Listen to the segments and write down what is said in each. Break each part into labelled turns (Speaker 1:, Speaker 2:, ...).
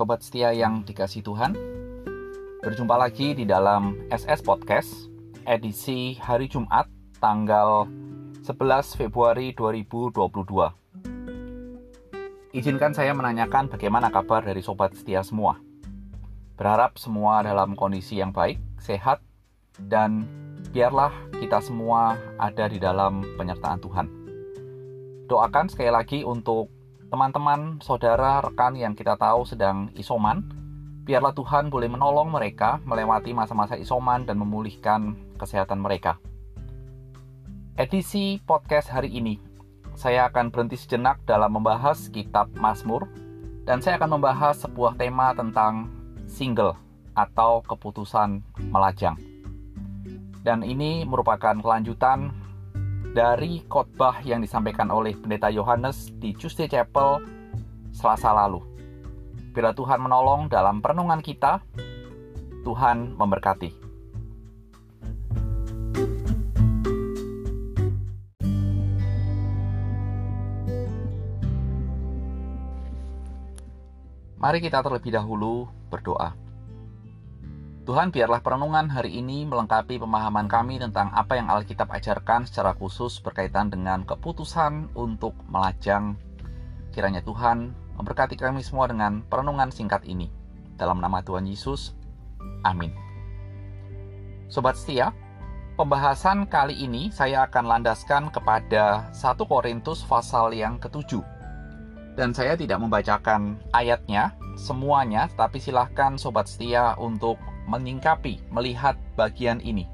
Speaker 1: Sobat setia yang dikasih Tuhan. Berjumpa lagi di dalam SS Podcast Edisi hari Jumat tanggal 11 Februari 2022 Izinkan saya menanyakan bagaimana kabar dari sobat setia semua. Berharap semua dalam kondisi yang baik, sehat, dan biarlah kita semua ada di dalam penyertaan Tuhan. Doakan sekali lagi untuk teman-teman, saudara, rekan yang kita tahu sedang isoman, biarlah Tuhan boleh menolong mereka melewati masa-masa isoman dan memulihkan kesehatan mereka. Edisi podcast hari ini, saya akan berhenti sejenak dalam membahas kitab Mazmur dan saya akan membahas sebuah tema tentang single atau keputusan melajang. Dan ini merupakan kelanjutan dari khotbah yang disampaikan oleh Pendeta Yohanes di Tuesday Chapel Selasa lalu. Bila Tuhan menolong dalam perenungan kita, Tuhan memberkati. Mari kita terlebih dahulu berdoa. Tuhan, biarlah perenungan hari ini melengkapi pemahaman kami tentang apa yang Alkitab ajarkan secara khusus berkaitan dengan keputusan untuk melajang. Kiranya Tuhan memberkati kami semua dengan perenungan singkat ini. Dalam nama Tuhan Yesus, amin. Sobat setia, pembahasan kali ini saya akan landaskan kepada 1 Korintus pasal yang ketujuh. Dan saya tidak membacakan ayatnya semuanya, tapi silahkan sobat setia untuk menyingkapi melihat bagian ini.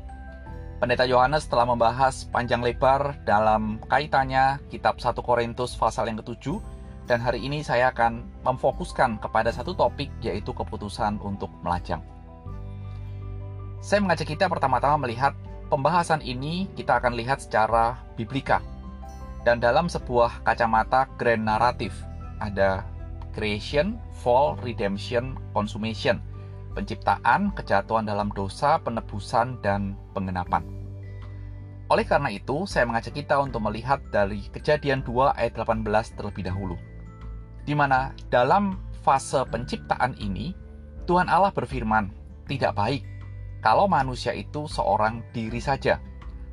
Speaker 1: Pendeta Yohanes telah membahas panjang lebar dalam kaitannya kitab 1 Korintus pasal yang ketujuh dan hari ini saya akan memfokuskan kepada satu topik yaitu keputusan untuk melajang. Saya mengajak kita pertama-tama melihat pembahasan ini kita akan lihat secara biblika dan dalam sebuah kacamata grand naratif ada creation, fall, redemption, consummation – penciptaan, kejatuhan dalam dosa, penebusan, dan pengenapan. Oleh karena itu, saya mengajak kita untuk melihat dari kejadian 2 ayat 18 terlebih dahulu. Di mana dalam fase penciptaan ini, Tuhan Allah berfirman, tidak baik kalau manusia itu seorang diri saja.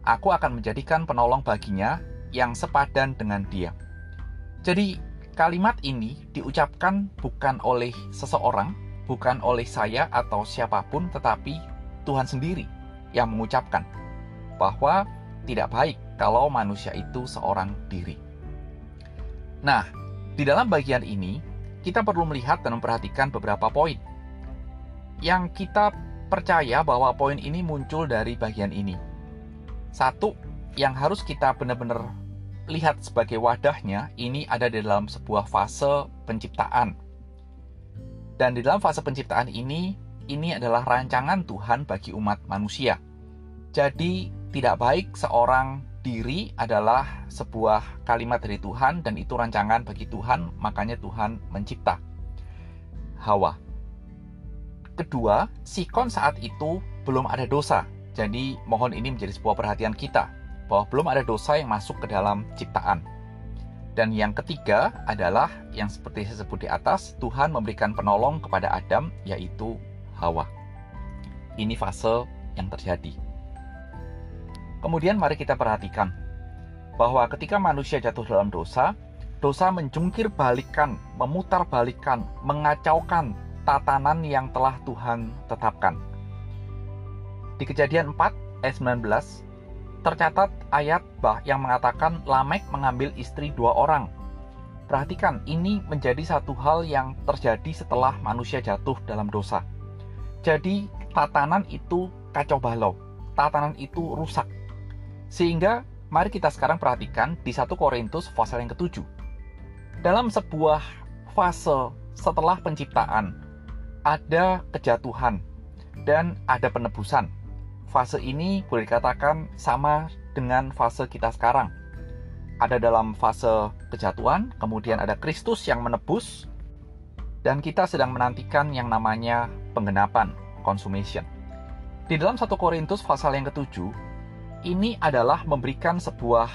Speaker 1: Aku akan menjadikan penolong baginya yang sepadan dengan dia. Jadi, kalimat ini diucapkan bukan oleh seseorang, bukan oleh saya atau siapa pun, tetapi Tuhan sendiri yang mengucapkan bahwa tidak baik kalau manusia itu seorang diri. Nah, di dalam bagian ini, kita perlu melihat dan memperhatikan beberapa poin yang kita percaya bahwa poin ini muncul dari bagian ini. Satu, yang harus kita benar-benar lihat sebagai wadahnya, ini ada di dalam sebuah fase penciptaan dan di dalam fase penciptaan ini, ini adalah rancangan Tuhan bagi umat manusia. Jadi, tidak baik seorang diri adalah sebuah kalimat dari Tuhan dan itu rancangan bagi Tuhan, makanya Tuhan mencipta Hawa. Kedua, Sikon saat itu belum ada dosa. Jadi, mohon ini menjadi sebuah perhatian kita bahwa belum ada dosa yang masuk ke dalam ciptaan. Dan yang ketiga adalah yang seperti saya sebut di atas, Tuhan memberikan penolong kepada Adam yaitu Hawa. Ini fase yang terjadi. Kemudian mari kita perhatikan bahwa ketika manusia jatuh dalam dosa, dosa menjungkir balikan, memutar balikan, mengacaukan tatanan yang telah Tuhan tetapkan. Di kejadian 4 ayat 19, tercatat ayat bah yang mengatakan Lamek mengambil istri dua orang. Perhatikan, ini menjadi satu hal yang terjadi setelah manusia jatuh dalam dosa. Jadi, tatanan itu kacau balau, tatanan itu rusak. Sehingga, mari kita sekarang perhatikan di 1 Korintus pasal yang ketujuh. Dalam sebuah fase setelah penciptaan, ada kejatuhan dan ada penebusan fase ini boleh dikatakan sama dengan fase kita sekarang. Ada dalam fase kejatuhan, kemudian ada Kristus yang menebus, dan kita sedang menantikan yang namanya penggenapan, consummation. Di dalam 1 Korintus pasal yang ketujuh, ini adalah memberikan sebuah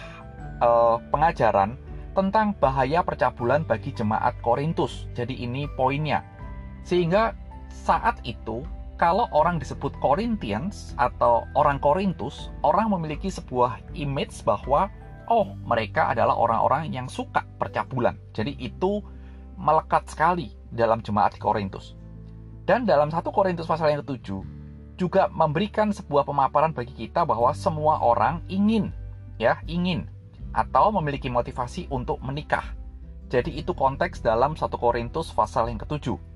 Speaker 1: uh, pengajaran tentang bahaya percabulan bagi jemaat Korintus. Jadi ini poinnya. Sehingga saat itu kalau orang disebut Corinthians atau orang Korintus, orang memiliki sebuah image bahwa oh, mereka adalah orang-orang yang suka percabulan. Jadi itu melekat sekali dalam jemaat di Korintus. Dan dalam satu Korintus pasal yang ketujuh juga memberikan sebuah pemaparan bagi kita bahwa semua orang ingin ya, ingin atau memiliki motivasi untuk menikah. Jadi itu konteks dalam satu Korintus pasal yang ketujuh.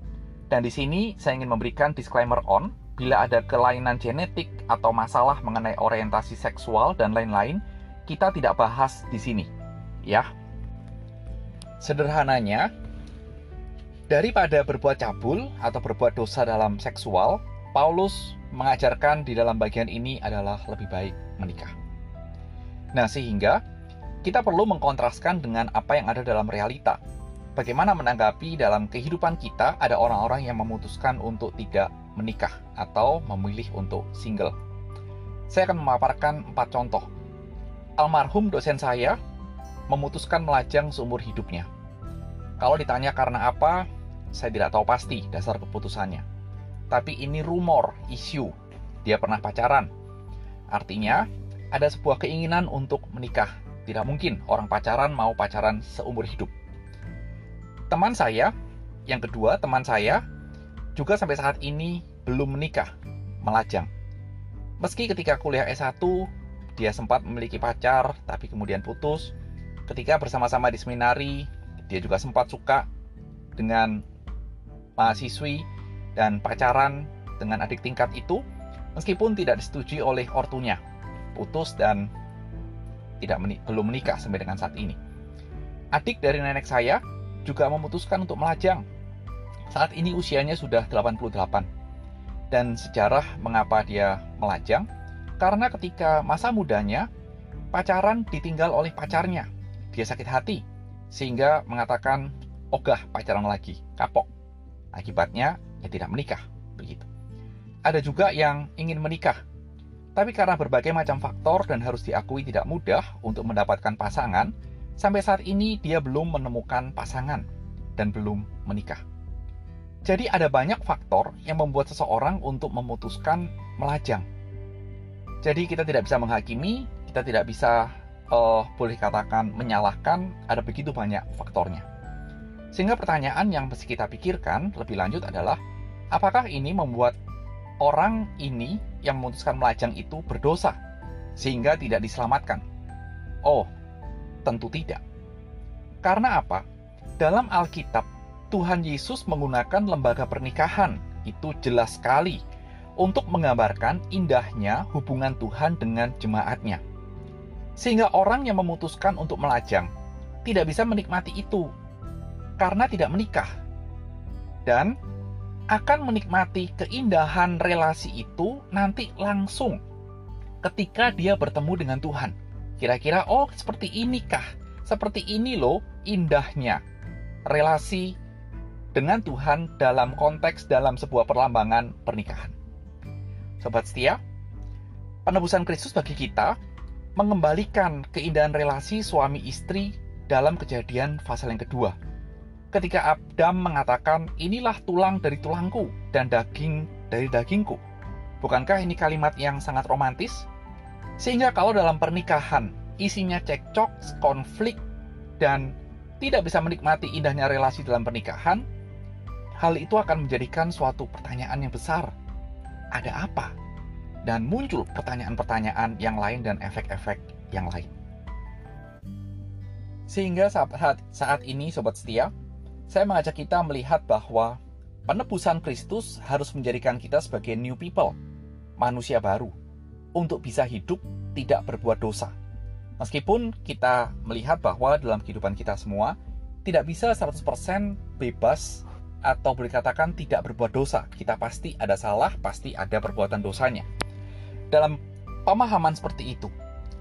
Speaker 1: Dan di sini saya ingin memberikan disclaimer on, bila ada kelainan genetik atau masalah mengenai orientasi seksual dan lain-lain, kita tidak bahas di sini. Ya. Sederhananya, daripada berbuat cabul atau berbuat dosa dalam seksual, Paulus mengajarkan di dalam bagian ini adalah lebih baik menikah. Nah, sehingga kita perlu mengkontraskan dengan apa yang ada dalam realita bagaimana menanggapi dalam kehidupan kita ada orang-orang yang memutuskan untuk tidak menikah atau memilih untuk single. Saya akan memaparkan empat contoh. Almarhum dosen saya memutuskan melajang seumur hidupnya. Kalau ditanya karena apa, saya tidak tahu pasti dasar keputusannya. Tapi ini rumor, isu. Dia pernah pacaran. Artinya, ada sebuah keinginan untuk menikah. Tidak mungkin orang pacaran mau pacaran seumur hidup teman saya, yang kedua teman saya, juga sampai saat ini belum menikah, melajang. Meski ketika kuliah S1, dia sempat memiliki pacar, tapi kemudian putus. Ketika bersama-sama di seminari, dia juga sempat suka dengan mahasiswi dan pacaran dengan adik tingkat itu, meskipun tidak disetujui oleh ortunya. Putus dan tidak menik belum menikah sampai dengan saat ini. Adik dari nenek saya juga memutuskan untuk melajang. Saat ini usianya sudah 88. Dan sejarah mengapa dia melajang? Karena ketika masa mudanya, pacaran ditinggal oleh pacarnya. Dia sakit hati, sehingga mengatakan, ogah pacaran lagi, kapok. Akibatnya, ya tidak menikah. Begitu. Ada juga yang ingin menikah, tapi karena berbagai macam faktor dan harus diakui tidak mudah untuk mendapatkan pasangan, Sampai saat ini dia belum menemukan pasangan dan belum menikah. Jadi ada banyak faktor yang membuat seseorang untuk memutuskan melajang. Jadi kita tidak bisa menghakimi, kita tidak bisa uh, boleh katakan menyalahkan, ada begitu banyak faktornya. Sehingga pertanyaan yang mesti kita pikirkan lebih lanjut adalah apakah ini membuat orang ini yang memutuskan melajang itu berdosa sehingga tidak diselamatkan? Oh, Tentu tidak. Karena apa? Dalam Alkitab, Tuhan Yesus menggunakan lembaga pernikahan. Itu jelas sekali untuk menggambarkan indahnya hubungan Tuhan dengan jemaatnya. Sehingga orang yang memutuskan untuk melajang tidak bisa menikmati itu karena tidak menikah. Dan akan menikmati keindahan relasi itu nanti langsung ketika dia bertemu dengan Tuhan. Kira-kira, oh seperti inikah? Seperti ini loh indahnya relasi dengan Tuhan dalam konteks dalam sebuah perlambangan pernikahan. Sobat setia, penebusan Kristus bagi kita mengembalikan keindahan relasi suami istri dalam kejadian pasal yang kedua. Ketika Adam mengatakan, inilah tulang dari tulangku dan daging dari dagingku. Bukankah ini kalimat yang sangat romantis? Sehingga kalau dalam pernikahan isinya cekcok, konflik, dan tidak bisa menikmati indahnya relasi dalam pernikahan, hal itu akan menjadikan suatu pertanyaan yang besar. Ada apa? Dan muncul pertanyaan-pertanyaan yang lain dan efek-efek yang lain. Sehingga saat, saat ini, Sobat Setia, saya mengajak kita melihat bahwa penebusan Kristus harus menjadikan kita sebagai new people, manusia baru, untuk bisa hidup tidak berbuat dosa. Meskipun kita melihat bahwa dalam kehidupan kita semua tidak bisa 100% bebas atau boleh katakan tidak berbuat dosa. Kita pasti ada salah, pasti ada perbuatan dosanya. Dalam pemahaman seperti itu,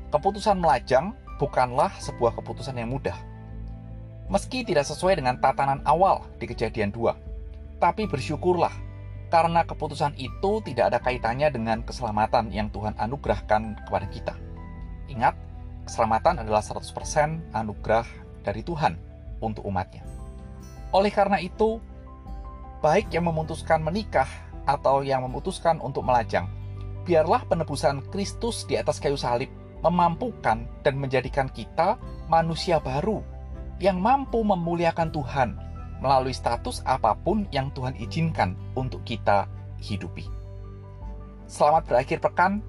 Speaker 1: keputusan melajang bukanlah sebuah keputusan yang mudah. Meski tidak sesuai dengan tatanan awal di kejadian dua, tapi bersyukurlah karena keputusan itu tidak ada kaitannya dengan keselamatan yang Tuhan anugerahkan kepada kita. Ingat, keselamatan adalah 100% anugerah dari Tuhan untuk umatnya. Oleh karena itu, baik yang memutuskan menikah atau yang memutuskan untuk melajang, biarlah penebusan Kristus di atas kayu salib memampukan dan menjadikan kita manusia baru yang mampu memuliakan Tuhan melalui status apa pun yang Tuhan izinkan untuk kita hidupi. Selamat berakhir pekan,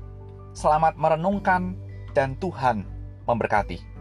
Speaker 1: selamat merenungkan, dan Tuhan memberkati.